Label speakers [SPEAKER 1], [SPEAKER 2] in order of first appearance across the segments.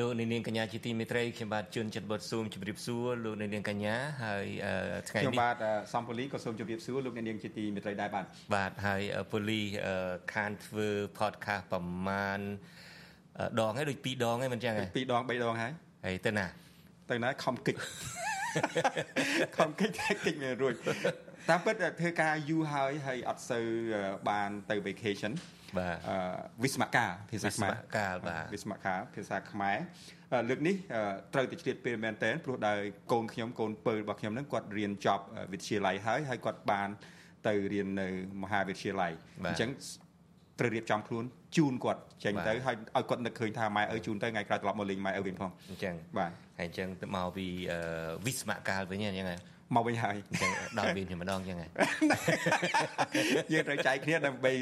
[SPEAKER 1] លោកនាងកញ្ញាជាទីមេត្រីខ្ញុំបាទជួនចិត្តបុតស៊ូមជម្រាបសួរលោកនាងកញ្ញាហើយថ្ងៃ
[SPEAKER 2] នេះខ្ញុំបាទសំពូលីក៏សូមជម្រាបសួរលោកនាងជាទីមេត្រីដែរបាទ
[SPEAKER 1] បាទហើយពូលីខានធ្វើ podcast ប្រមាណដងហើយដូច2ដងហើយមិនចឹងហ៎
[SPEAKER 2] 2ដង3ដងហើយ
[SPEAKER 1] ហើយទៅណា
[SPEAKER 2] ទៅណាខំគិច ខំគិចគិចមានរួចតាមពិតធ្វើការយូរហើយហើយអត់សូវបានទៅ vacation
[SPEAKER 1] បាទ
[SPEAKER 2] វិស្មកាភាសាខ្មែរ
[SPEAKER 1] កាលបាទ
[SPEAKER 2] វិស្មកាភាសាខ្មែរលើកនេះត្រូវតែឆ្លៀតពេលមែនតើព្រោះដោយកូនខ្ញុំកូនពៅរបស់ខ្ញុំនឹងគាត់រៀនចប់វិទ្យាល័យហើយហើយគាត់បានទៅរៀននៅមហាវិទ្យាល័យអញ្ចឹង ត្រូវរៀបចំខ្លួនជូនគាត់ចេញទៅហើយឲ្យគាត់នឹកឃើញថាម៉ែឪជូនទៅថ្ងៃក្រោយត្រឡប់មកលេងម៉ែឪវិញផង
[SPEAKER 1] អញ្ចឹង
[SPEAKER 2] បាទ
[SPEAKER 1] ហើយអញ្ចឹងទៅមកពីវិស្មកាលវិញអញ្ចឹង
[SPEAKER 2] មកវិញហើយ
[SPEAKER 1] អញ្ចឹងដល់វិញម្ដងអញ្ចឹងហ៎
[SPEAKER 2] យើងត្រូវចែកគ្នាដើម្បី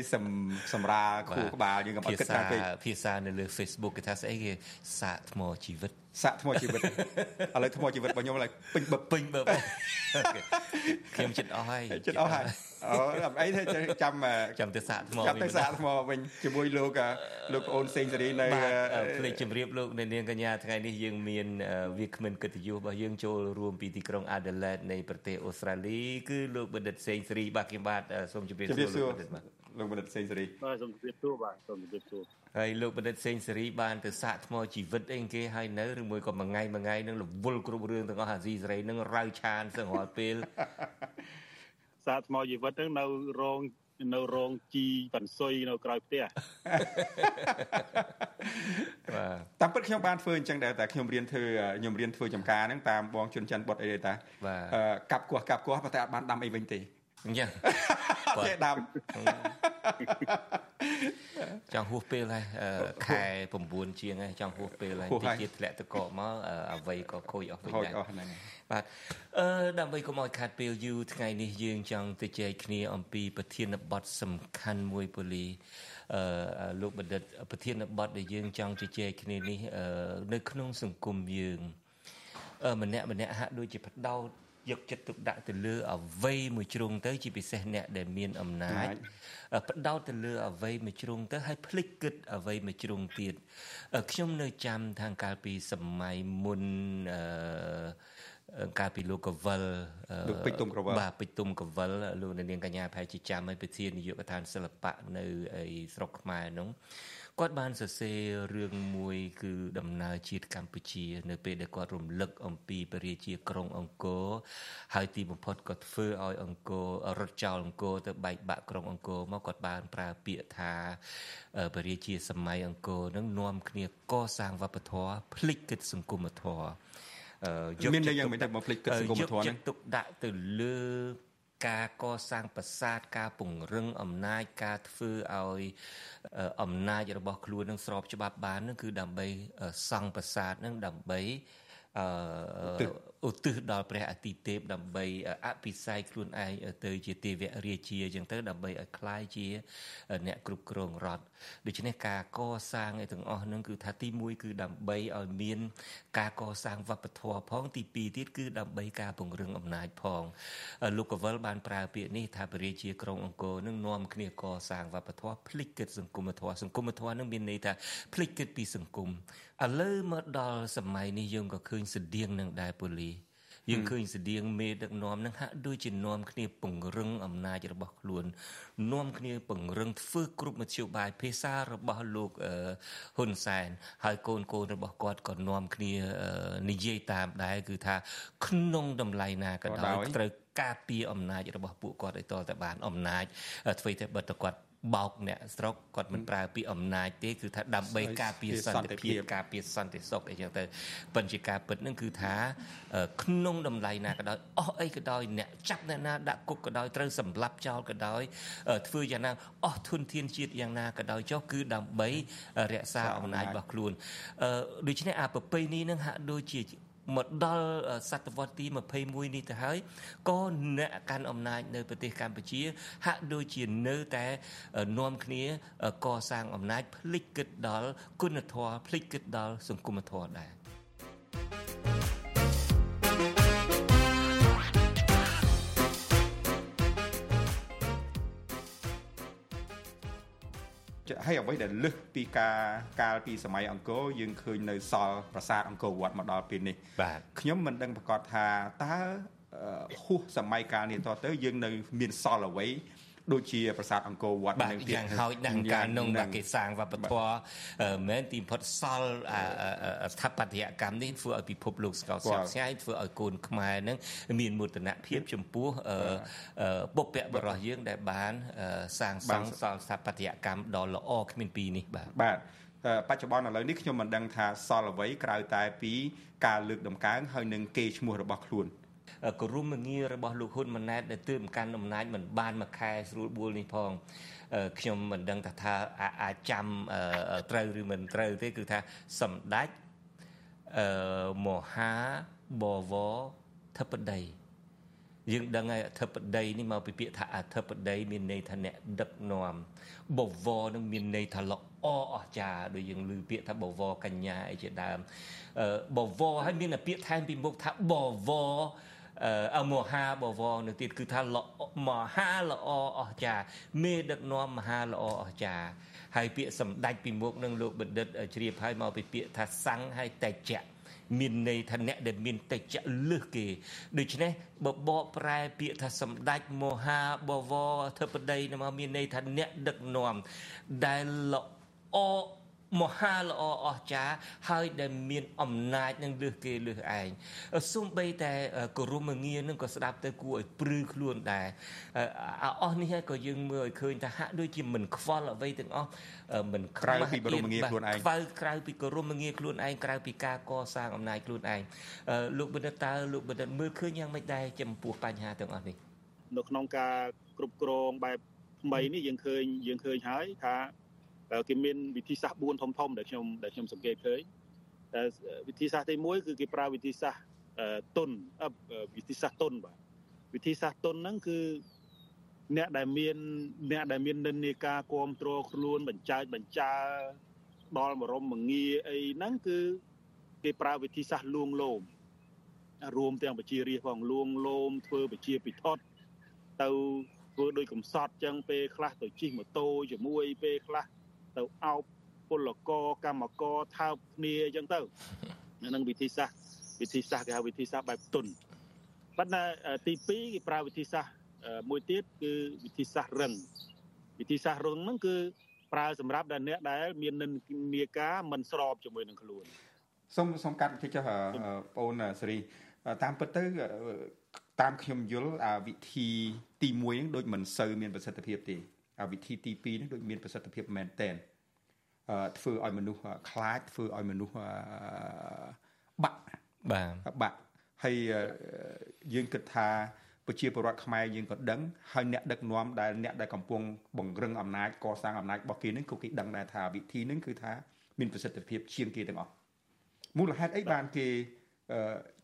[SPEAKER 2] សម្រាលខួរក្បាលយើងកុំគិតថាពេក
[SPEAKER 1] ភាសានៅលើ Facebook គេថាស្អីគេសាកថ្មជីវិត
[SPEAKER 2] សាក់ថ្មជីវិតឥឡូវថ្មជីវិតរបស់ខ្ញុំឡើងពេញបឹប
[SPEAKER 1] ពេញបឹបខ្ញុំចិត្តអស់ហើយ
[SPEAKER 2] ចិត្តអស់ហើយអូអីទេចាំ
[SPEAKER 1] ចាំទៅសាក់ថ្ម
[SPEAKER 2] ចាំទៅសាក់ថ្មវិញជាមួយលោកលោកប្អូនសេងសេរីនៅ
[SPEAKER 1] ភ្លេចជម្រាបលោកនៅនាងកញ្ញាថ្ងៃនេះយើងមានវាគ្មិនកិត្តិយសរបស់យើងចូលរួមពីទីក្រុង Adelaide នៃប្រទេសអូស្ត្រាលីគឺលោកបណ្ឌិតសេងសេរីបាទខ្ញុំបាទសូមជម្រាបសួរលោកបណ្ឌិតបាទ
[SPEAKER 2] លោកបណ្ឌិតសេងសេរី
[SPEAKER 3] បាទសូមជម្រាបសួរបាទសូមជម្រាបសួរ
[SPEAKER 1] ហើយលោកបណ្ឌិតសេងសេរីបានទៅសាកថ្មជីវិតអីគេហើយនៅឬមួយក៏មួយថ្ងៃមួយថ្ងៃនឹងរវល់គ្រប់រឿងទាំងអស់អាស៊ីសេរីនឹងរាវឆានសឹងរាល់ពេល
[SPEAKER 3] សាកថ្មជីវិតហ្នឹងនៅរងនៅរងជីបន្សុយនៅក្រៅផ្ទះ
[SPEAKER 2] បាទតាមពិតខ្ញុំបានធ្វើអញ្ចឹងដែរតែខ្ញុំរៀនធ្វើខ្ញុំរៀនធ្វើចំការហ្នឹងតាមបងជុនច័ន្ទបុតអីទេតាកាប់គោះកាប់គោះប៉ុន្តែអត់បានដាំអីវិញទេ
[SPEAKER 1] អញ្ចឹង
[SPEAKER 2] ទេដាំ
[SPEAKER 1] ចង់ហួសពេលហើយខែ9ជាងហើយចង់ហួសពេលហើយតិចទៀតធ្លាក់ទៅកកមកអ្វីក៏ខូចអស់វិញ
[SPEAKER 2] ដែរ
[SPEAKER 1] បាទអឺដើម្បីកុំឲ្យខាត់ពេលយូរថ្ងៃនេះយើងចង់ទៅជែកគ្នាអំពីប្រធានបទសំខាន់មួយពូលីអឺលោកបណ្ឌិតប្រធានបទដែលយើងចង់ជជែកគ្នានេះនៅក្នុងសង្គមយើងម្នាក់ម្នាក់ហាក់ដូចជាបដោត យកចិត្តទុកដាក់ទៅលើអ្វីមួយជ្រុងទៅ ជាពិសេសអ្នកដែលមានអំណាចបដោតទៅលើអ្វីមួយជ្រុងទៅហើយភ្លេចគិតអ្វីមួយជ្រុងទៀតខ្ញុំនៅចាំខាងកាលពីសម័យមុនអឺកាលពីលោកកវិល
[SPEAKER 2] លោកពេជ្រទុំកវិល
[SPEAKER 1] បាទពេជ្រទុំកវិលលោកនាងកញ្ញាប្រហែលជាចាំហើយប្រធាននាយកដ្ឋានសិល្បៈនៅឯស្រុកខ្មែរនោះ គាត់បានសរសេររឿងមួយគឺដំណើរជាតិកម្ពុជា នៅពេលដែលគាត់រំលឹកអំពីពរាជាក្រុងអង្គរហើយទីបំផុតគាត់ធ្វើឲ្យអង្គររត់ចោលអង្គរទៅបែកបាក់ក្រុងអង្គរមកគាត់បានប្រើពាក្យថាពរាជាសម័យអង្គរនឹងនាំគ្នាកសាងវប្បធម៌ភ្លេចគិតសង្គមធម៌
[SPEAKER 2] យកមានន័យយ៉ាងម៉េចមកភ្លេចគិតសង្គមធម៌
[SPEAKER 1] នេះយកចិត្តទុកដាក់ទៅលើ ការកសាងប្រាសាទការពង្រឹងអំណាចការធ្វើឲ្យអំណាចរបស់ខ្លួននឹងស្របច្បាប់បាននឹងគឺដើម្បីសង់ប្រាសាទនឹងដើម្បី អឺឧទ្ទិសដល់ព្រះអាទិទេពដើម្បីអភិសេកខ្លួនឯងទៅជាទេវរាជាអញ្ចឹងទៅដើម្បីឲ្យคล้ายជាអ្នកគ្រប់គ្រងរដ្ឋដូច្នេះការកសាងឯទាំងអស់ហ្នឹងគឺថាទី1គឺដើម្បីឲ្យមានការកសាងវប្បធម៌ផងទី2ទៀតគឺដើម្បីការពង្រឹងអំណាចផងលោកកវិលបានប្រើពាក្យនេះថាព្រះរាជាក្រុងអង្គរនឹងនាំគ្នាកសាងវប្បធម៌ភ្លេចគិតសង្គមធម៌សង្គមធម៌នឹងមានន័យថាភ្លេចគិតពីសង្គមឥឡូវមកដល់សម័យនេះយើងក៏ឃើញ ស្តៀងនឹងដែរពូលីយើងឃើញស្តៀងមេដឹកនាំនឹងហាក់ដូចជានាំគ្នាពង្រឹងអំណាចរបស់ខ្លួននាំគ្នាពង្រឹងធ្វើគ្រប់មធ្យោបាយភាសារបស់លោកហ៊ុនសែនហើយកូនកូនរបស់គាត់ក៏នាំគ្នានិយាយតាមដែរគឺថាក្នុងតម្លៃណាក៏ដោយត្រូវការពារអំណាចរបស់ពួកគាត់ឲ្យតតែបានអំណាចអ្វីតែបើតគាត់ បោកអ្នកស្រុកគាត់មិនប្រើពីអំណាចទេគឺថាដើម្បីការពារសន្តិភាពការពារសន្តិសុខអីចឹងទៅប៉ុន្តែការពិតនឹងគឺថាក្នុងតម្លៃណាក៏ដោយអស់អីក៏ដោយអ្នកចាប់អ្នកណាដាក់គុកក៏ដោយត្រូវសម្លាប់ចោលក៏ដោយធ្វើយ៉ាងណាអស់ធនធានជាតិយ៉ាងណាក៏ដោយចុះគឺដើម្បីរក្សាអំណាចរបស់ខ្លួនដូច្នេះអាប្រពៃនេះនឹងហាក់ដូចជា មកដល់សតវត្សទី21នេះទៅហើយក៏អ្នកកាន់អំណាចនៅប្រទេសកម្ពុជា ហាក់ដូចជានៅតែនាំគ្នាកសាងអំណាចភ្លេចគិតដល់គុណធម៌ភ្លេចគិតដល់សង្គមធម៌ដែរ
[SPEAKER 2] ហើយអ្វីដែលលឹះពីការកាលពីសម័យអង្គរយើងឃើញនៅសល់ប្រាសាទអង្គរវត្តមកដល់ពេលនេះ
[SPEAKER 1] បាទ
[SPEAKER 2] ខ្ញុំមិនដឹងប្រកាសថាតើហួសសម័យកាលនេះតទៅយើងនៅមានសល់អ្វី ដូចជាប្រាសាទអង្គរវត្ត
[SPEAKER 1] នឹងទៀតយ៉ាងហោចណាស់កាលនោះបាទគេសាងវប្បធម៌មែនទីផុតសល់ស្ថាបត្យកម្មនេះធ្វើឲ្យពិភពលោកស្កល់ស្ញប់ស្ញែងធ្វើឲ្យកូនខ្មែរនឹងមានមោទនភាពចំពោះបុព្វបុរសយើងដែលបានសាងសង់សល់ស្ថាបត្យកម្មដ៏ល្អគ្មានពីរនេះបាទ
[SPEAKER 2] បាទបច្ចុប្បន្នឥឡូវនេះខ្ញុំមិនដឹងថាសល់អ្វីក្រៅតែពីការលើកដំកើងហើយនឹងគេឈ្មោះរបស់ខ្លួន
[SPEAKER 1] គោរមងាររបស់លោកហ៊ុនម៉ាណែតដែលទើបកាន់អំណាចមិនបានមួយខែស្រួលបួលនេះផងខ្ញុំមិនដឹងថាថាអាចចាំត្រូវឬមិនត្រូវទេគឺថាសម្ដេចអឺមហាបវរធិបតីយើងដឹងហើយអធិបតីនេះមកពីពាក្យថាអធិបតីមានន័យថាអ្នកដឹកនាំបវរនឹងមានន័យថាល្អអស្ចារ្យដូចយើងឮពាក្យថាបវរកញ្ញាអីជាដើមបវរហើយមានពាក្យថែមពីមុខថាបវរ អមហាបវរនៅទៀតគឺថាមហាល្អអស្ចារ្យមេដឹកនាំមហាល្អអស្ចារ្យហើយពាក្យសម្ដេចពីមុខនឹងលោកបណ្ឌិតជ្រាបហើយមកពីពាក្យថាសង្ឃហើយតេជៈមានន័យថាអ្នកដែលមានតិចលឹះគេដូច្នេះបបកប្រែពាក្យថាសម្ដេចមហាបវរអធិបតីមកមានន័យថាអ្នកដឹកនាំដែលល្អ មហាល្អអស្ចារ្យហើយដែលមានអំណាចនឹងលើសគេលើសឯងសំបីតែគោរមងារនឹងក៏ស្ដាប់ទៅគួរឲ្យព្រឺខ្លួនដែរអស់នេះហើយក៏យើងមើលឲ្យឃើញថាហាក់ដូចជាមិនខ្វល់អ្វីទាំងអស់មិន
[SPEAKER 2] ក្រៅពីគោរមងារខ្លួនឯង
[SPEAKER 1] ខ្វល់ក្រៅពីគោរមងារខ្លួនឯងក្រៅពីការកសាងអំណាចខ្លួនឯងលោកបណ្ឌិតតើលោកបណ្ឌិតមើលឃើញយ៉ាងម៉េចដែរចំពោះបញ្ហាទាំងអស់នេះ
[SPEAKER 3] នៅក្នុងការគ្រប់គ្រងបែបថ្មីនេះយើងឃើញយើងឃើញហើយថា គេមានវិធីសាស្ត្រ4ធំធំដែលខ្ញុំដែលខ្ញុំសង្កេតឃើញតែវិធីសាស្ត្រទី1គឺគេប្រើវិធីសាស្ត្រទុនវិធីសាស្ត្រទុនបាទវិធីសាស្ត្រទុនហ្នឹងគឺអ្នកដែលមានអ្នកដែលមាននិន្នាការគ្រប់គ្រងខ្លួនបញ្ចើចបញ្ចើដល់បរមមងាអីហ្នឹងគឺគេប្រើវិធីសាស្ត្រលួងលោមរួមទាំងបជារាជផងលួងលោមធ្វើបជាពិធដ្ឋទៅធ្វើដោយកំសត់ចឹងពេលខ្លះទៅជិះម៉ូតូជាមួយពេលខ្លះ ទៅអោបពលករកម្មករថើបគ្នាអញ្ចឹងទៅនឹងវិធីសាស្ត្រវិធីសាស្ត្រគេហៅវិធីសាស្ត្របែបទុនប៉ុន្តែទី2គេប្រើវិធីសាស្ត្រមួយទៀតគឺវិធីសាស្ត្ររឹងវិធីសាស្ត្ររឹងហ្នឹងគឺប្រើសម្រាប់ដល់អ្នកដែលមាននិន្នាការមិនស្របជាមួយនឹងខ្លួន
[SPEAKER 2] សូមសូមកាត់បន្តិចចុះបងអូនសេរីតាមពិតទៅតាមខ្ញុំយល់អាវិធីទី1ហ្នឹងដូចមិនសូវមានប្រសិទ្ធភាពទេ វិធីទី2នេះដូចមានប្រសិទ្ធភាពមែនតែនធ្វើឲ្យមនុស្សខ្លាចធ្វើឲ្យមនុស្សបាក់
[SPEAKER 1] បាទ
[SPEAKER 2] បាក់ហើយយើងគិតថាប្រជាពលរដ្ឋខ្មែរយើងក៏ដឹងហើយអ្នកដឹកនាំដែលអ្នកដែលកំពុងបង្រឹងអំណាចកសាងអំណាចរបស់គេនឹងក៏គេដឹងដែរថាវិធីនឹងគឺថាមានប្រសិទ្ធភាពជាងគេទាំងអស់មូលហេតុអីបានគេ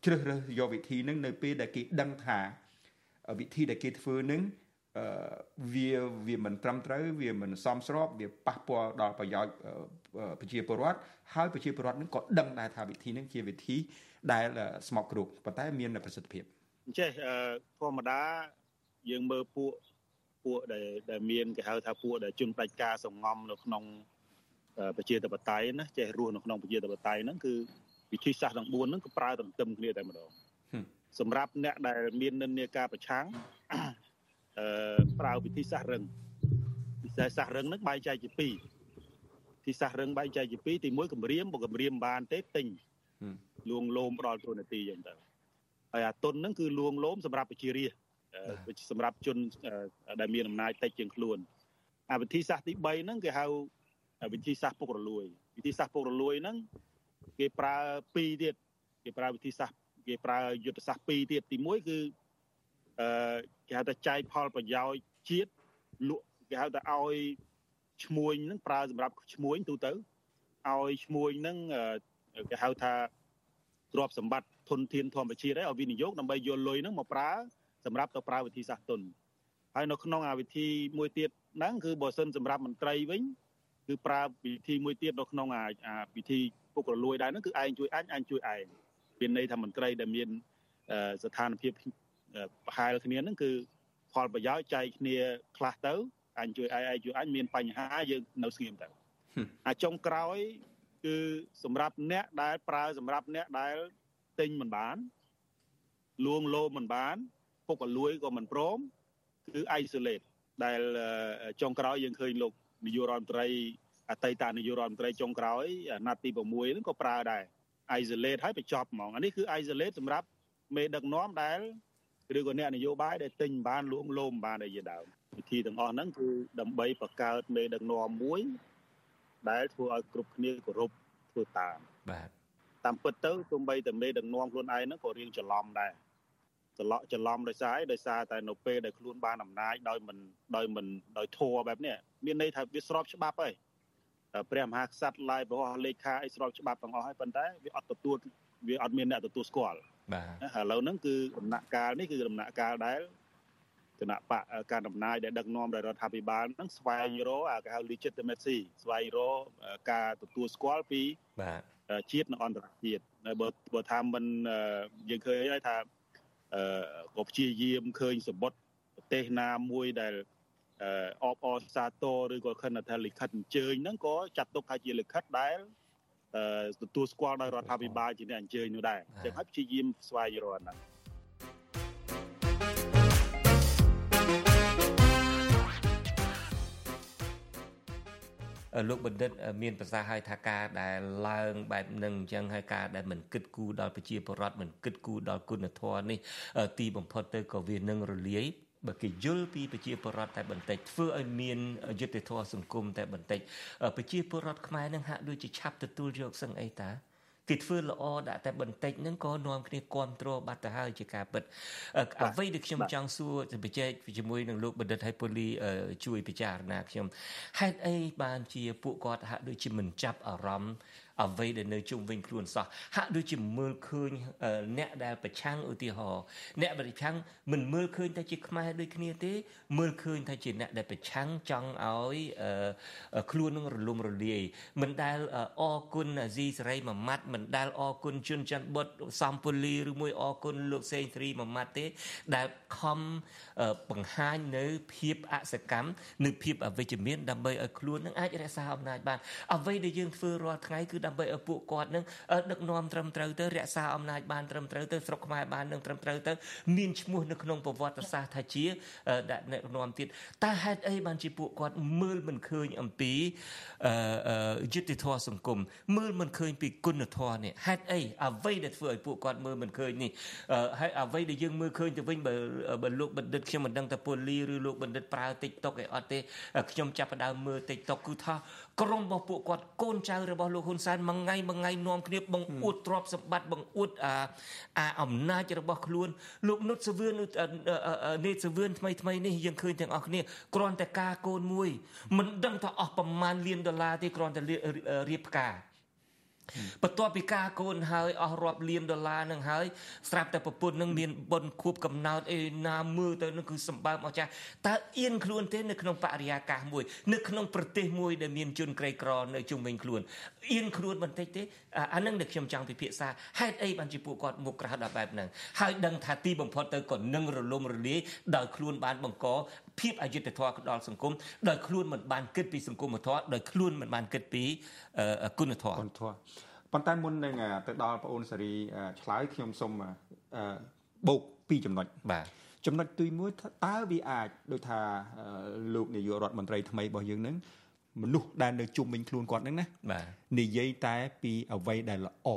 [SPEAKER 2] ជ្រើសរើសយកវិធីនឹងនៅពេលដែលគេដឹងថាវិធីដែលគេធ្វើនឹង វាវាមិនត្រឹមត្រូវវាមិនសមស្របវាប៉ះពាល់ដល់ប្រយោជន៍ប្រជាពលរដ្ឋហើយប្រជាពលរដ្ឋនឹងក៏ដឹងដែរថាវិធីនេះជាវិធីដែលស្មោកគ្រោកប៉ុន្តែមានប្រសិទ្ធភាព
[SPEAKER 3] អញ្ចេះធម្មតាយើងមើលពួកពួកដែលដែលមានគេហៅថាពួកដែលជនផ្ដាច់ការសងំនៅក្នុងប្រជាធិបតេយ្យណាចេះរស់នៅក្នុងប្រជាធិបតេយ្យហ្នឹងគឺវិធីសាស្ត្រទាំង4ហ្នឹងក៏ប្រើទន្ទឹមគ្នាតែម្ដងសម្រាប់អ្នកដែលមាននិន្នាការប្រឆាំងអឺ ប្រើវិធីសាស្ត្ររឹងវិធីសាស្ត្ររឹងហ្នឹងបែងចែកជាពីរវិធីសាស្ត្ររឹងបែងចែកជាពីរទី1គម្រាមបើគម្រាមបានទេទិញលួងលោមផ្ដល់ទូនាទីយ៉ាងទៅហើយអាតុនហ្នឹងគឺលួងលោមសម្រាប់ប្រជារាស្ត្រសម្រាប់ជនដែលមានអំណាចតិចជាងខ្លួនអាវិធីសាស្ត្រទី3ហ្នឹងគេហៅវិធីសាស្ត្រពុករលួយវិធីសាស្ត្រពុករលួយហ្នឹងគេប្រើពីរទៀតគេប្រើវិធីសាស្ត្រគេប្រើយុទ្ធសាស្ត្រពីរទៀតទី1គឺអឺ គេហៅថាចែកផលប្រយោជន៍ជាតិលក់គេហៅថាឲ្យឈ្មួញហ្នឹងប្រើសម្រាប់ឈ្មួញទូទៅឲ្យឈ្មួញហ្នឹងគេហៅថាទ្រព្យសម្បត្តិធនធានធម្មជាតិឲ្យវិនិយោគដើម្បីយកលុយហ្នឹងមកប្រើសម្រាប់ទៅប្រើវិធីសាស្ត្រទុនហើយនៅក្នុងអាវិធីមួយទៀតហ្នឹងគឺបើសិនសម្រាប់មន្ត្រីវិញគឺប្រើវិធីមួយទៀតនៅក្នុងអាវិធីពុករលួយដែរហ្នឹងគឺឯងជួយអញអញជួយឯងមានន័យថាមន្ត្រីដែលមានស្ថានភាព ប្រហែលគ្នាហ្នឹងគឺផលប្រយោជន៍ចែកគ្នាខ្លះទៅអញជួយឯងឯងជួយអញមានបញ្ហាយើងនៅស្ងៀមទៅអាចុងក្រោយគឺសម្រាប់អ្នកដែលប្រើសម្រាប់អ្នកដែលទិញមិនបានលួងលោមមិនបានពុកកលួយក៏មិនព្រមគឺ isolate ដែលចុងក្រោយយើងឃើញលោកនាយករដ្ឋមន្ត្រីអតីតនាយករដ្ឋមន្ត្រីចុងក្រោយអាណត្តិទី6ហ្នឹងក៏ប្រើដែរ isolate ហើយបញ្ចប់ហ្មងអានេះគឺ isolate សម្រាប់មេដឹកនាំដែល ឬក៏អ្នកនយោបាយដែលទិញបានលួងលោមបានអីជាដើមវិធីទាំងអស់ហ្នឹងគឺដើម្បីបង្កើតមេដឹកនាំមួយ ដែលធ្វើឲ្យគ្រប់គ្នាគោរពធ្វើតាម
[SPEAKER 1] បាទ
[SPEAKER 3] តាមពិតទៅទោះបីតែមេដឹកនាំខ្លួនឯងហ្នឹងក៏រៀងច្រឡំដែរច្រឡក់ច្រឡំដោយសារអីដោយសារតែនៅពេលដែលខ្លួនបានអំណាចដោយមិនដោយមិនដោយធัวបែបនេះមានន័យថាវាស្របច្បាប់ហើយ ព្រះមហាក្សត្រឡាយប្រហោះលេខាអីស្របច្បាប់ទាំងអស់ហើយប៉ុន្តែវាអត់ទទួលវាអត់មានអ្នកទទួលស្គាល់
[SPEAKER 1] បាទ
[SPEAKER 3] ឥឡូវហ្នឹងគឺដំណាក់កាលនេះគឺដំណាក់កាលដែលគណៈបកការដំណើរដែលដឹកនាំដោយរដ្ឋាភិបាលហ្នឹងស្វែងរកគេហៅ legitimacy ស្វែងរកការទទួលស្គាល់ពី
[SPEAKER 1] បាទ
[SPEAKER 3] ជាតិនិងអន្តរជាតិបើបើថាមិនយើងឃើញហើយថាអឺក៏ព្យាយាមឃើញសម្បត្តិប្រទេសណាមួយដែល អបអរសាទរឬក៏ខិនថាលិខិតអញ្ជើញហ្នឹងក៏ចាត់ទុកថាជាលិខិតដែលទទួលស្គាល់ដោយរដ្ឋាភិបាលជាអ្នកអញ្ជើញនោះដែរអញ្ចឹងហើយព្យាយាមស្វែងរកហ្នឹង
[SPEAKER 1] លោកបណ្ឌិតមានប្រសាសន៍ឲ្យថាការដែលឡើងបែបនឹងអញ្ចឹងហើយការដែលមិនគិតគូរដល់ប្រជាពលរដ្ឋមិនគិតគូរដល់គុណធម៌នេះទីបំផុតទៅក៏វានឹងរលាយ បើគេយល់ពីប្រជាពលរដ្ឋតែបន្តិចធ្វើឲ្យមានយុត្តិធម៌សង្គមតែបន្តិចប្រជាពលរដ្ឋខ្មែរនឹងហាក់ដូចជាឆាប់ទទួលយកសឹងអីតាគេធ្វើល្អដាក់តែបន្តិចហ្នឹងក៏នាំគ្នាគ្រប់គ្រងបាត់ទៅហើយជាការពិតអ្វីដែលខ្ញុំចង់សួរទៅបច្ចេកជាមួយនឹងលោកបណ្ឌិតហើយពូលីជួយពិចារណាខ្ញុំហេតុអីបានជាពួកគាត់ហាក់ដូចជាមិនចាប់អារម្មណ៍ អ្វីដែលនៅជុំវិញខ្លួនសោះហាក់ដូចជាមើលឃើញអ្នកដែលប្រឆាំងឧទាហរណ៍អ្នកប្រឆាំងមិនមើលឃើញតែជាខ្មែរដូចគ្នាទេ មើលឃើញថាជាអ្នកដែលប្រឆាំងចង់ឲ្យខ្លួននឹងរលំរលាយមិនដែលអរគុណអាស៊ីសេរីមួយម៉ាត់មិនដែលអរគុណជុនច័ន្ទបុតសំពូលីឬមួយអរគុណលោកសេងស្រីមួយម៉ាត់ទេដែលខំបង្ហាញនៅភាពអសកម្មនៅភាពអវិជ្ជមានដើម្បីឲ្យខ្លួននឹងអាចរក្សាអំណាចបានអ្វីដែលយើងធ្វើរាល់ថ្ងៃគឺដើម្បីឲ្យពួកគាត់នឹងដឹកនាំត្រឹមត្រូវទៅរក្សាអំណាចបានត្រឹមត្រូវទៅស្រុកខ្មែរបាននឹងត្រឹមត្រូវទៅមានឈ្មោះនៅក្នុងប្រវត្តិសាស្ត្រថាជាដឹកនាំទៀតតើហេតុអីបានជាពួកគាត់មើលមិនឃើញអំពីយុត្តិធម៌សង្គមមើលមិនឃើញពីគុណធម៌នេះហេតុអីអ្វីដែលធ្វើឲ្យពួកគាត់មើលមិនឃើញនេះហើយអ្វីដែលយើងមើលឃើញទៅវិញបើបើលោកបណ្ឌិតខ្ញុំមិនដឹងថាពូលីឬលោកបណ្ឌិតប្រើ TikTok ឯអត់ទេខ្ញុំចាប់ផ្ដើមមើល TikTok គឺថា ក្រុមរបស់ពួកគាត់កូនចៅរបស់លោកហ៊ុនសែនមួយថ្ងៃមួយថ្ងៃនាំគ្នាបង្អួតទ្រព្យសម្បត្តិបង្អួតអាអាអំណាចរបស់ខ្លួនលោកនុតសវឿននេតសវឿនថ្មីថ្មីនេះយើងឃើញទាំងអស់គ្នាគ្រាន់តែការកូនមួយមិនដឹងថាអស់ប្រមាណលានដុល្លារទេគ្រាន់តែរៀបផ្កា បន្ទាប់ពីការកូនហើយអស់រាប់លានដុល្លារនឹងហើយស្រាប់តែប្រពន្ធនឹងមានបុណ្យខួបកំណោតអីណាមើលទៅនឹងគឺសម្បើមអស្ចារ្យតើអៀនខ្លួនទេនៅក្នុងបរិយាកាសមួយនៅក្នុងប្រទេសមួយដែលមានជនក្រីក្រនៅជុំវិញខ្លួនអៀនខ្លួនបន្តិចទេអានឹងដែលខ្ញុំចង់ពិភាក្សាហេតុអីបានជាពួកគាត់មុខក្រៅដល់បែបហ្នឹងហើយដឹងថាទីបំផុតទៅក៏នឹងរលំរលាយដោយខ្លួនបានបង្ក ភាពអយុត្តិធម៌ដល់សង្គមដោយខ្លួនមិនបានគិតពីសង្គមធម៌ដោយខ្លួនមិនបានគិតពីគុណធម៌
[SPEAKER 2] គុណធម៌ប៉ុន្តែមុននឹងទៅដល់បងអូនសេរីឆ្លើយខ្ញុំសូមបូកពីរចំណុច
[SPEAKER 1] បាទ
[SPEAKER 2] ចំណុចទី1តើវាអាចដូចថាលោកនាយករដ្ឋមន្ត្រីថ្មីរបស់យើងនឹងមនុស្សដែលនៅជុំវិញខ្លួនគាត់ហ្នឹងណា
[SPEAKER 1] បាទ
[SPEAKER 2] និយាយតែពីអ្វីដែលល្អ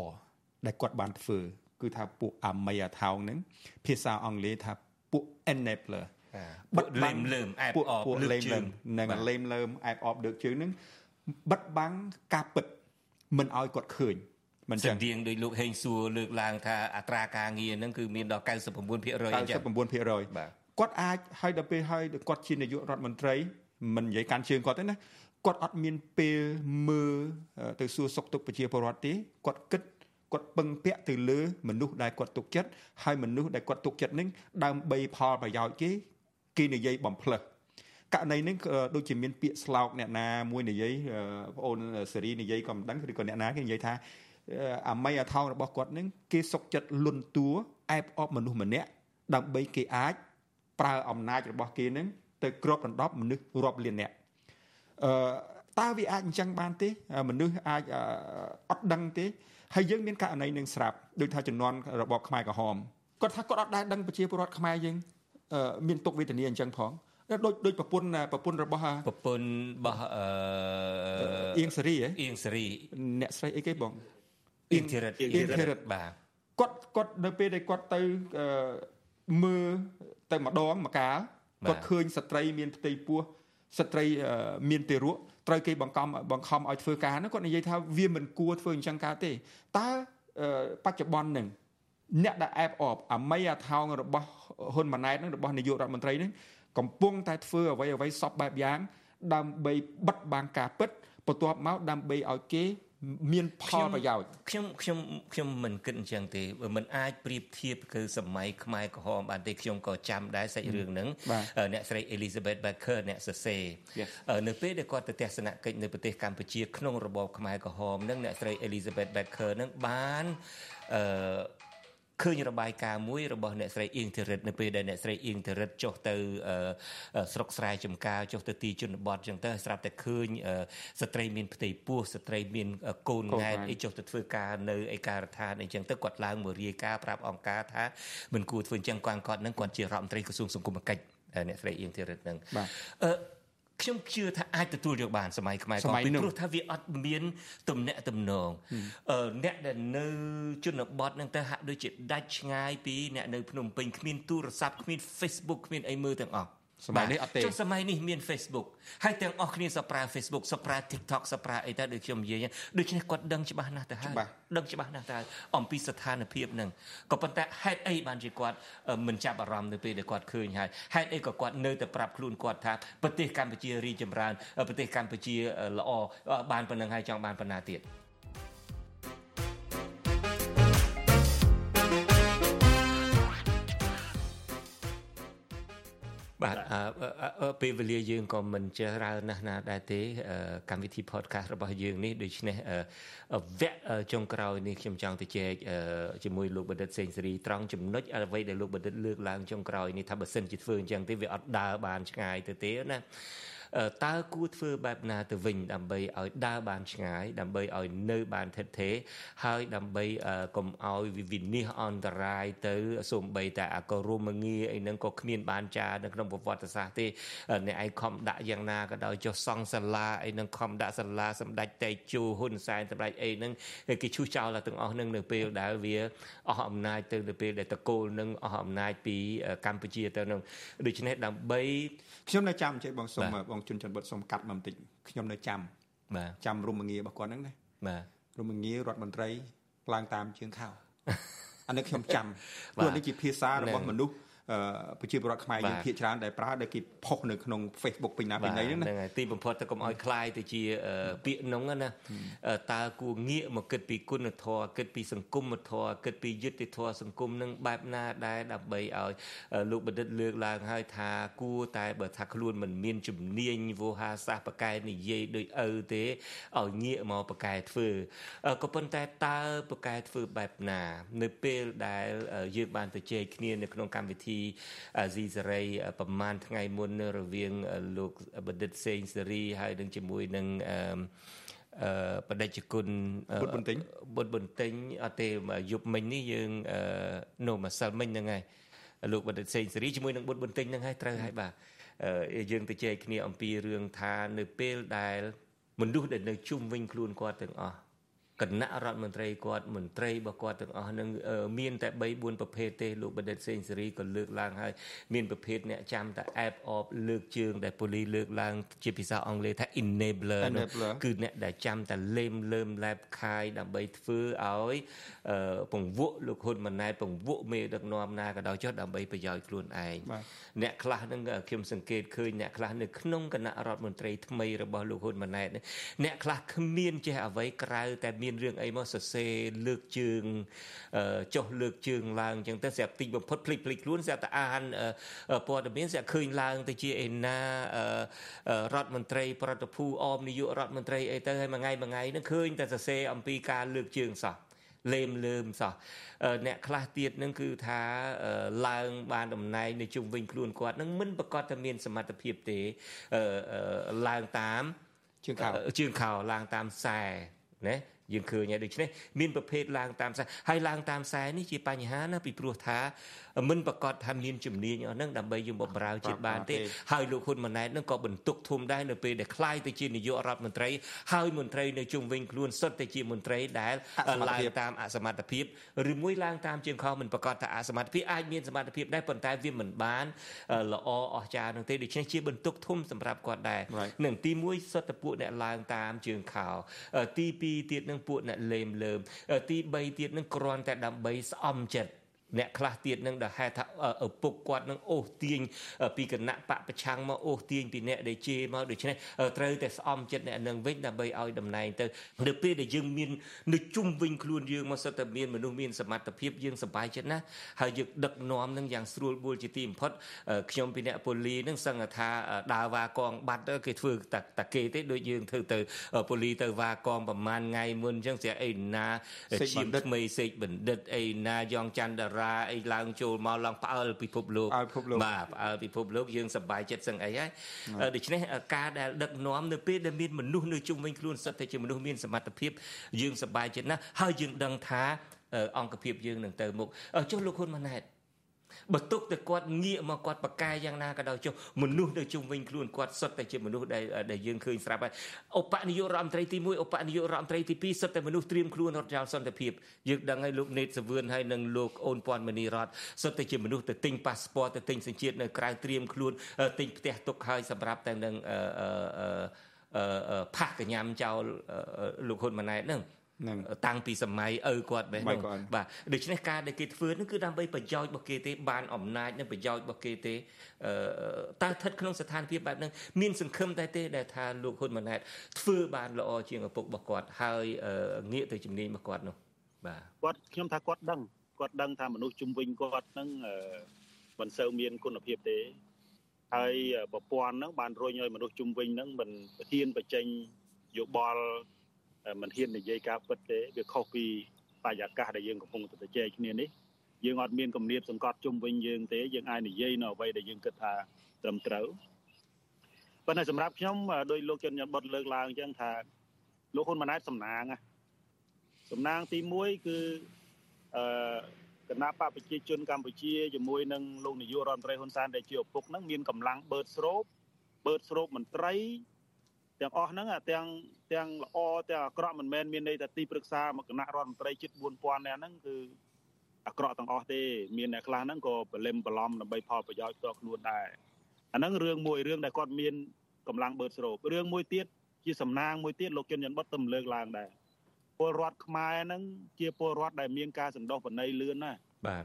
[SPEAKER 2] ដែលគាត់បានធ្វើគឺថាពួកអាមីអាថោងហ្នឹងភាសាអង់គ្លេសថាពួក enabler
[SPEAKER 1] បិទលេមលើមអែបអប
[SPEAKER 2] លើកជើងនឹងលេមលើមអែបអបលើកជើងហ្នឹងបិទបាំងការពិតមិនឲ្យគាត់ឃើញ
[SPEAKER 1] មិនចឹងរៀងដោយលោកហេងសួរលើកឡើងថាអត្រាការងារហ្នឹងគឺមានដល់99%អញ្ចឹ
[SPEAKER 2] ង99%បាទគាត់អាចឲ្យដល់ពេលឲ្យគាត់ជានាយករដ្ឋមន្ត្រីមិននិយាយកាន់ជើងគាត់ទេណាគាត់អត់មានពេលមើលទៅសួរសុខទុក្ខប្រជាពលរដ្ឋទេគាត់គិតគាត់ពឹងពាក់ទៅលើមនុស្សដែលគាត់ទុកចិត្តហើយមនុស្សដែលគាត់ទុកចិត្តនឹងដើម្បីផលប្រយោជន៍គេ គេនិយាយបំផ្លើសករណីនេះដូចជាមានពាក្យស្លោកអ្នកណាមួយនិយាយបងអូនសេរីនិយាយក៏មិនដឹងឬក៏អ្នកណាគេនិយាយថាអាមីអាថោងរបស់គាត់នឹងគេសុកចិត្តលុនតួអែបអបមនុស្សម្នាក់ដើម្បីគេអាចប្រើអំណាចរបស់គេនឹងទៅគ្របដណ្ដប់មនុស្សរាប់លានអ្នកអឺតើវាអាចអញ្ចឹងបានទេមនុស្សអាចអត់ដឹងទេហើយយើងមានករណីនឹងស្រាប់ដូចថាចំនួនរបបខ្មែរក្រហមគាត់ថាគាត់អត់ដែលដឹងប្រជាពលរដ្ឋខ្មែរយើង មានទុកវេទនាអញ្ចឹងផងដូចដូចប្រពន្ធប្រពន្ធរបស់
[SPEAKER 1] ប្រពន្ធរបស់អឺ
[SPEAKER 2] អៀងសេរី
[SPEAKER 1] អៀងសេរី
[SPEAKER 2] អ្នកស្រីអីគេបង
[SPEAKER 1] អៀងធីរិត
[SPEAKER 2] អៀងធីរិតបាទគាត់គាត់នៅពេលដែលគាត់ទៅមើលទៅម្ដងម្កាលគាត់ឃើញស្ត្រីមានផ្ទៃពោះស្ត្រីមានទារកត្រូវគេបង្ខំបង្ខំឲ្យធ្វើការហ្នឹងគាត់និយាយថាវាមិនគួរធ្វើអញ្ចឹងកើតទេតើបច្ចុប្បន្នហ្នឹងអ្នកដែលអែបអបអាមីអាថោងរបស់ ហ៊ុនម៉ាណែតហ្នឹងរបស់នាយករដ្ឋមន្ត្រីហ្នឹងកំពុងតែធ្វើអ្វីអ្វីសពបែបយ៉ាង ដើម្បីបិទបាំងការពិតបន្ទាប់មកដើម្បីឲ្យគេមានផលប្រយោជន៍
[SPEAKER 1] ខ្ញុំខ្ញុំខ្ញុំមិនគិតអញ្ចឹងទេមិនអាចប្រៀបធៀបគឺសម័យខ្មែរក្រហមបានទេខ្ញុំក៏ចាំដែរសាច់រឿងហ្នឹងអ្នកស្រី Elizabeth Baker អ្នកសរសេរនៅពេលដែលគាត់ទៅទស្សនកិច្ចនៅប្រទេសកម្ពុជាក្នុងរបបខ្មែរក្រហមហ្នឹងអ្នកស្រី Elizabeth Baker ហ្នឹងបានអឺ ឃើញរបាយការណ៍មួយរបស់អ្នកស្រីអៀងធីរិតនៅពេលដែលអ្នកស្រីអៀងធីរិតចុះទៅស្រុកស្រែចំការចុះទៅទីជនបទចឹងទៅស្រាប់តែឃើញស្ត្រីមានផ្ទៃពោះស្ត្រីមានកូនង៉ែតអីចុះទៅធ្វើការនៅឯការដ្ឋានអីចឹងទៅគាត់ឡើងមករាយការណ៍ប្រាប់អង្គការថាមិនគួរធ្វើអញ្ចឹងគាត់គាត់នឹងគាត់ជារដ្ឋមន្ត្រីក្រសួងសង្គមកិច្ចអ្នកស្រីអៀងធីរិតនឹងអឺ ខ្ញុំជឿថាអាចទទួលយកបានសម័យខ្មែរក៏ពីព្រោះថាវាអត់មានទំនាក់ទំនងអឺអ្នកដែលនៅជនបទនឹងទៅហាក់ដូចជាដាច់ឆ្ងាយពីអ្នកនៅភ្នំពេញគ្មានទូរស័ព្ទគ្មាន Facebook គ្មានអីមើលទាំងអស់
[SPEAKER 2] សម័យនេះអត់ទេ
[SPEAKER 1] ចុះសម័យនេះមាន Facebook ហើយទាំងអស់គ្នាសប្រើ Facebook សប្រើ TikTok សប្រើអីទៅដូចខ្ញុំនិយាយដូច្នេះគាត់ដឹងច្បាស់ណាស់ទៅហើយដឹងច្បាស់ណាស់ទៅហើយអំពីស្ថានភាពហ្នឹងក៏ប៉ុន្តែហេតុអីបានជាគាត់មិនចាប់អារម្មណ៍នៅពេលដែលគាត់ឃើញហើយហេតុអីក៏គាត់នៅតែប្រាប់ខ្លួនគាត់ថាប្រទេសកម្ពុជារីចម្រើនប្រទេសកម្ពុជាល្អបានប៉ុណ្្នឹងហើយចង់បានប៉ុណ្ណាទៀត បាទពេលវេលាយើងក៏មិនចេះច្រើនណាស់ណាដែរទេកម្មវិធី podcast របស់យើងនេះដូច្នេះវគ្គចុងក្រោយនេះខ្ញុំចង់ទៅចែកជាមួយលោកបណ្ឌិតសេងសេរីត្រង់ចំណុចអ្វីដែលលោកបណ្ឌិតលើកឡើងចុងក្រោយនេះថាបើសិនជាធ្វើអញ្ចឹងទេវាអត់ដើរបានឆ្ងាយទៅទេណា តើគួរធ្វើបែបណាទៅវិញដើម្បីឲ្យដើរបានឆ្ងាយដើម្បីឲ្យនៅបានថិតថេរហើយដើម្បីកុំឲ្យវិវិនិច្ឆ័យអន្តរាយទៅសូម្បីតែអាក៏រួមងារអីហ្នឹងក៏គ្មានបានចានៅក្នុងប្រវត្តិសាស្ត្រទេអ្នកឯងខំដាក់យ៉ាងណាក៏ដោយចុះសង់សាលាអីហ្នឹងខំដាក់សាលាសម្ដេចតេជោហ៊ុនសែនសម្ដេចអីហ្នឹងគេឈូសចោលទាំងអស់ហ្នឹងនៅពេលដែលវាអស់អំណាចទៅនៅពេលដែលតកូលនឹងអស់អំណាចពីកម្ពុជាទៅនឹងដូច្នេះដើម្បី
[SPEAKER 2] ខ្ញុំនៅចាំចេះបងសុំបងជនច័ន្ទបុតសុំកាត់មកបន្តិចខ្ញុំនៅចាំ
[SPEAKER 1] បាទ
[SPEAKER 2] ចាំរមងាររបស់គាត់ហ្នឹងណា
[SPEAKER 1] បាទ
[SPEAKER 2] រមងាររដ្ឋមន្ត្រីឡើងតាមជើងខោអានេះខ្ញុំចាំព្រោះនេះជាភាសារបស់មនុស្ស ប្រជាពលរដ្ឋខ្មែរយើងភាគច្រើនដែលប្រើដែលគេផុសនៅក្នុង Facebook ពេញណាពេញណីហ្នឹងណា
[SPEAKER 1] ហ្នឹងហើយទីបំផុតទៅកុំឲ្យคลายទៅជាពាក្យហ្នឹងណាតើគួរងាកមកគិតពីគុណធម៌គិតពីសង្គមធម៌គិតពីយុត្តិធម៌សង្គមនឹងបែបណាដែរដើម្បីឲ្យលោកបណ្ឌិតលើកឡើងហើយថាគួរតែបើថាខ្លួនមិនមានជំនាញវោហាសាស្ត្របកែនិយាយដោយឪទេឲ្យងាកមកបកែធ្វើក៏ប៉ុន្តែតើបកែធ្វើបែបណា នៅពេលដែលយើងបានទៅជែកគ្នានៅក្នុងកម្មវិធីអា ីស៊ីសេរីប្រហែលថ្ងៃមុនរវាងលោកបណ្ឌិតសេងសេរីហើយនឹងជាមួយនឹងអឺអឺបដិជគុណ
[SPEAKER 2] បុតបន្ទិញ
[SPEAKER 1] បុតបន្ទិញអត់ទេយប់មិញនេះយើងនៅម្សិលមិញហ្នឹងហើយលោកបណ្ឌិតសេងសេរីជាមួយនឹងបុតបន្ទិញហ្នឹងហើយត្រូវហើយបាទយើងទៅជែកគ្នាអំពីរឿងថានៅពេលដែលមនុស្សដែលនៅជុំវិញខ្លួនគាត់ទាំងអស់ គណៈរដ្ឋមន្ត្រីគាត់មន្ត្រីរបស់គាត់ទាំងអស់នឹងមានតែ3 4ប្រភេទទេលោកបណ្ឌិតសេងសេរីក៏លើកឡើងហើយមានប្រភេទអ្នកចាំតែអែបអបលើកជើងដែលប៉ូលីសលើកឡើង ជាភាសាអង់គ្លេសថា enabler គឺអ្នកដែលចាំតែលេមលើមលែបខាយដើម្បីធ្វើឲ្យពង្វក់លោកហ៊ុនម៉ាណែតពង្វក់មេដឹកនាំណាក៏ដោយចុះដើម្បីប្រយោជន៍ខ្លួនឯងអ្នកខ្លះនឹងខ្ញុំសង្កេតឃើញអ្នកខ្លះនៅក្នុងគណៈរដ្ឋមន្ត្រីថ្មីរបស់លោកហ៊ុនម៉ាណែតអ្នកខ្លះគ្មានចេះអ្វីក្រៅតែមានមានរឿងអីមកសរសេរលើកជើងចុះលើកជើងឡើងអញ្ចឹងទៅស្រាប់តិចបំផុតភ្លេចភ្លេចខ្លួនស្រាប់តែអានព័ត៌មានស្រាប់ឃើញឡើងទៅជាឯណារដ្ឋមន្ត្រី ប្រតិភូអមនាយករដ្ឋមន្ត្រីអីទៅហើយមួយថ្ងៃមួយថ្ងៃនឹងឃើញតែសរសេរអំពីការលើកជើងសោះលេមលើមសោះអ្នកខ្លះទៀតនឹងគឺថាឡើងបានតំណែងនៅជុំវិញខ្លួនគាត់នឹងមិនប្រកាសថាមានសមត្ថភាពទេឡើងតាម
[SPEAKER 2] ជើងខោ
[SPEAKER 1] ជើងខោឡើងតាមខ្សែណា យើងឃើញហើយដូច្នេះមានប្រភេទឡើងតាមខ្សែហើយឡើងតាមខ្សែនេះជាបញ្ហាណាពីព្រោះថាមិនប្រកាសថាមានជំនាញអស់ហ្នឹងដើម្បីយើងបំរើជាតិបានទេហើយលោកហ៊ុនម៉ាណែតហ្នឹងក៏បន្ទុកធំដែរនៅពេលដែលខ្លាយទៅជានាយករដ្ឋមន្ត្រីហើយមន្ត្រីនៅជុំវិញខ្លួនសុទ្ធតែជាមន្ត្រីដែលឡើងតាមអសមត្ថភាពឬមួយឡើងតាមជាងខុសមិនប្រកាសថាអសមត្ថភាពអាចមានសមត្ថភាពដែរប៉ុន្តែវាមិនបានល្អអស្ចារ្យនោះទេដូច្នេះជាបន្ទុកធំសម្រាប់គាត់ដែរនឹងទី1សុទ្ធតែពួកអ្នកឡើងតាមជើងខោទី2ទៀតនឹងពួកអ្នកលេមលើមទី3ទៀតនឹងគ្រាន់តែដើម្បីស្អំចិត្ត អ្នកខ្លះទៀតនឹងដែលហេតុថាឪពុកគាត់នឹងអូសទាញពីគណៈបកប្រឆាំងមកអូសទាញពីអ្នកដែលជេរមកដូច្នេះត្រូវតែស្អំចិត្តអ្នកនឹងវិញដើម្បីឲ្យតំណែងទៅនៅពេលដែលយើងមាននៅជុំវិញខ្លួនយើងមកសិតតែមានមនុស្សមានសមត្ថភាពយើងសប្បាយចិត្តណាស់ហើយយើងដឹកនាំនឹងយ៉ាងស្រួលបួលជាទីបំផុតខ្ញុំពីអ្នកប៉ូលីនឹងសឹងថាដើរវ៉ាកងបាត់គេធ្វើតែតាគេទេដូចយើងធ្វើទៅប៉ូលីទៅវ៉ាកងប្រហែលថ្ងៃមុនអញ្ចឹងស្រាប់អីណាជាថ្មីសេកបណ្ឌិតអីណាយ៉ងច័ន្ទតារាអីឡើងចូលមកឡើងផ្អើលពិភពលោកបាទផ្អើលពិភពលោកយើងសប្បាយចិត្តសឹងអីហើយដូច្នេះការដែលដឹកនាំនៅពេលដែលមានមនុស្សនៅជុំវិញខ្លួនសិតតែជាមនុស្សមានសមត្ថភាពយើងសប្បាយចិត្តណាស់ហើយយើងដឹងថាអង្គភាពយើងនឹងទៅមុខចុះលោកហ៊ុនម៉ាណែត បើទុកតែគាត់ងាកមកគាត់ប្រកែយ៉ាងណាក៏ដោយចុះមនុស្សនៅជុំវិញខ្លួនគាត់សុទ្ធតែជាមនុស្សដែលដែលយើងឃើញស្រាប់ហើយឧបនាយករដ្ឋមន្ត្រីទី1ឧបនាយករដ្ឋមន្ត្រីទី2សុទ្ធតែមនុស្សត្រៀមខ្លួនរត់ចោលសន្តិភាពយើងដឹងហើយលោកណេតសវឿនហើយនិងលោកអូនពាន់មនីរតសុទ្ធតែជាមនុស្សទៅទិញប៉ាសពតទៅទិញសញ្ជាតិនៅក្រៅត្រៀមខ្លួនទិញផ្ទះទុកហើយសម្រាប់តែនឹងអឺអឺផាសកញ្ញាំចោលលោកហ៊ុនម៉ាណែតហ្នឹងនឹង តាំងពីសម័យឪគាត់បែបនោះបាទដូច្នេះការដែលគេធ្វើនោះគឺដើម្បីប្រយោជន៍របស់គេទេបានអំណាចនិងប្រយោជន៍របស់គេទេអឺតើស្ថិតក្នុងស្ថានភាពបែបហ្នឹងមានសង្ឃឹមតែទេដែលថាលោកហ៊ុនម៉ាណែតធ្វើបានល្អជាងឪពុករបស់គាត់ហើយងាកទៅជំនាញរបស់គាត់នោះបាទ
[SPEAKER 3] គាត់ខ្ញុំថាគាត់ដឹងគាត់ដឹងថាមនុស្សជំវិញគាត់ហ្នឹងមិនសូវមានគុណភាពទេហើយប្រព័ន្ធហ្នឹងបានរុញឲ្យមនុស្សជំវិញហ្នឹងមិនហ៊ានបញ្ចេញយោបល់ មិនហ៊ាននិយាយការពិតទេវាខុសពីបរិយាកាសដែលយើងកំពុងតែជជែកគ្នានេះយើងអត់មានគំនាបសង្កត់ជុំវិញយើងទេយើងអាចនិយាយនៅអ្វីដែលយើងគិតថាត្រឹមត្រូវប៉ុន្តែសម្រាប់ខ្ញុំដោយលោកជនញ៉ាំបុតលើកឡើងអញ្ចឹងថាលោកហ៊ុនម៉ាណែតសំណាងសំណាងទី1គឺអឺគណៈបកប្រជាជនកម្ពុជាជាមួយនឹងលោកនាយករដ្ឋមន្ត្រីហ៊ុនសែនដែលជាឪពុកហ្នឹងមានកម្លាំងបឺតស្រូបបឺតស្រូបមន្ត្រី ទាំងអស់ហ្នឹងទាំងទាំងល្អទាំងអាក្រក់មិនមែនមានន័យថាទីប្រឹក្សាមកគណៈរដ្ឋមន្ត្រីជិត4000នាក់ហ្នឹងគឺអាក្រក់ទាំងអស់ទេមានអ្នកខ្លះហ្នឹងក៏ប្រលឹមប្រឡំដើម្បីផលប្រយោជន៍ផ្ទាល់ខ្លួនដែរអាហ្នឹងរឿងមួយរឿងដែលគាត់មានកម្លាំងបឺតស្រូបរឿងមួយទៀតជាសំណាងមួយទៀតលោកជិនច័ន្ទបុតទៅលើកឡើងដែរពលរដ្ឋខ្មែរហ្នឹងជាពលរដ្ឋដែលមានការសន្តោសបណៃលឿនណា
[SPEAKER 1] បាទ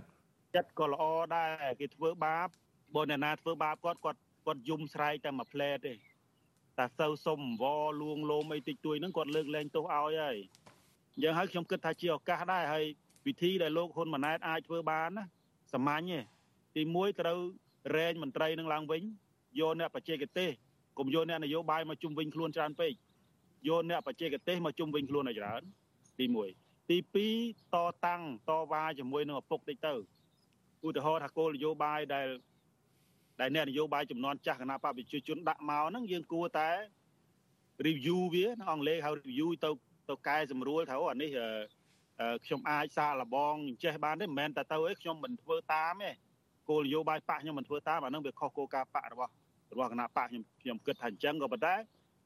[SPEAKER 3] ចិត្តក៏ល្អដែរគេធ្វើបាបបើអ្នកណាធ្វើបាបគាត់គាត់គាត់យំស្រែកតែមួយផ្លែទេ តែសូវសុំអង្វរលួងលោមអីតិចតួចហ្នឹងគាត់លើកលែងទោសឲ្យហើយអញ្ចឹងហើយខ្ញុំគិតថាជាឱកាសដែរហើយវិធីដែលលោកហ៊ុនម៉ាណែតអាចធ្វើបានណាសាមញ្ញទេទី1ត្រូវរែងមន្ត្រីនឹងឡើងវិញយកអ្នកបច្ចេកទេសកុំយកអ្នកនយោបាយមកជុំវិញខ្លួនច្រើនពេកយកអ្នកបច្ចេកទេសមកជុំវិញខ្លួនឲ្យច្រើនទី1ទី2តតាំងតវ៉ាជាមួយនឹងឪពុកតិចទៅឧទាហរណ៍ថាគោលនយោបាយដែល ដែលអ្នកនយោបាយចំនួនចាស់គណៈបព្វជិជនដាក់មកហ្នឹងយើងគួរតែ review វាអង់គ្លេសហៅ review ទៅទៅកែសម្រួលថាអូអានេះខ្ញុំអាចសាកល្បងចេះបានទេមិនមែនតែទៅអីខ្ញុំមិនធ្វើតាមទេគោលនយោបាយបកខ្ញុំមិនធ្វើតាមអានឹងវាខុសគោលការណ៍បករបស់របស់គណៈបកខ្ញុំខ្ញុំគិតថាអញ្ចឹងក៏ប៉ុន្តែ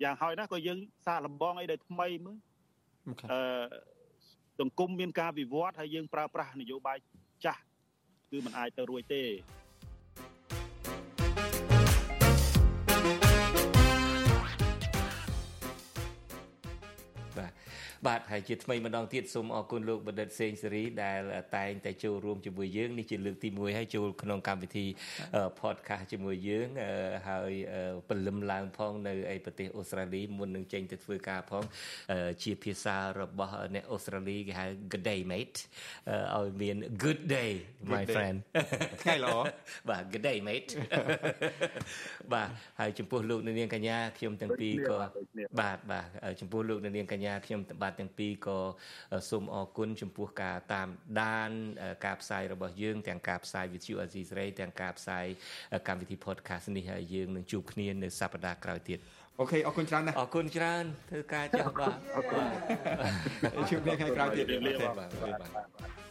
[SPEAKER 3] យ៉ាងហោចណាស់ក៏យើងសាកល្បងអីដែលថ្មីមើលអឺសង្គមមានការវិវត្តហើយយើងប្រើប្រាស់នយោបាយចាស់គឺมันអាចទៅរួចទេ
[SPEAKER 1] បាទហើយជាថ្មីម្ដងទៀតសូមអរគុណលោកបណ្ឌិតសេងសេរីដែលតែងតែចូលរួមជាមួយយើងនេះជាលើកទី1ហើយចូលក្នុងកម្មវិធី podcast ជាមួយយើងហើយពលឹមឡើងផងនៅឯប្រទេសអូស្ត្រាលីមុននឹងចេញទៅធ្វើការផងជាភាសារបស់អ្នកអូស្ត្រាលីគេហៅ good day mate ឲ្យមាន good day my friend
[SPEAKER 2] ថ្ងៃល្អ
[SPEAKER 1] បាទ good day mate បាទហើយចំពោះលោកនាងកញ្ញាខ្ញុំទាំងពីរក៏បាទបាទចំពោះលោកនាងកញ្ញាខ្ញុំបាទទាំងពីរក៏សូមអរគុណចំពោះការតាមដាន ការផ្សាយរបស់យើង ទាំងការផ្សាយ Vithu Azizi ទាំងការផ្សាយកម្មវិធី podcast នេះហើយយើងនឹងជួបគ្នានៅសប្តាហ៍ក្រោយទៀត
[SPEAKER 2] អូខេអរគុណច្រើនណាស់
[SPEAKER 1] អរគុណច្រើនធ្វើការចាស់បាទ
[SPEAKER 2] ជួបគ្នាថ្ងៃក្រោយទៀតបាទ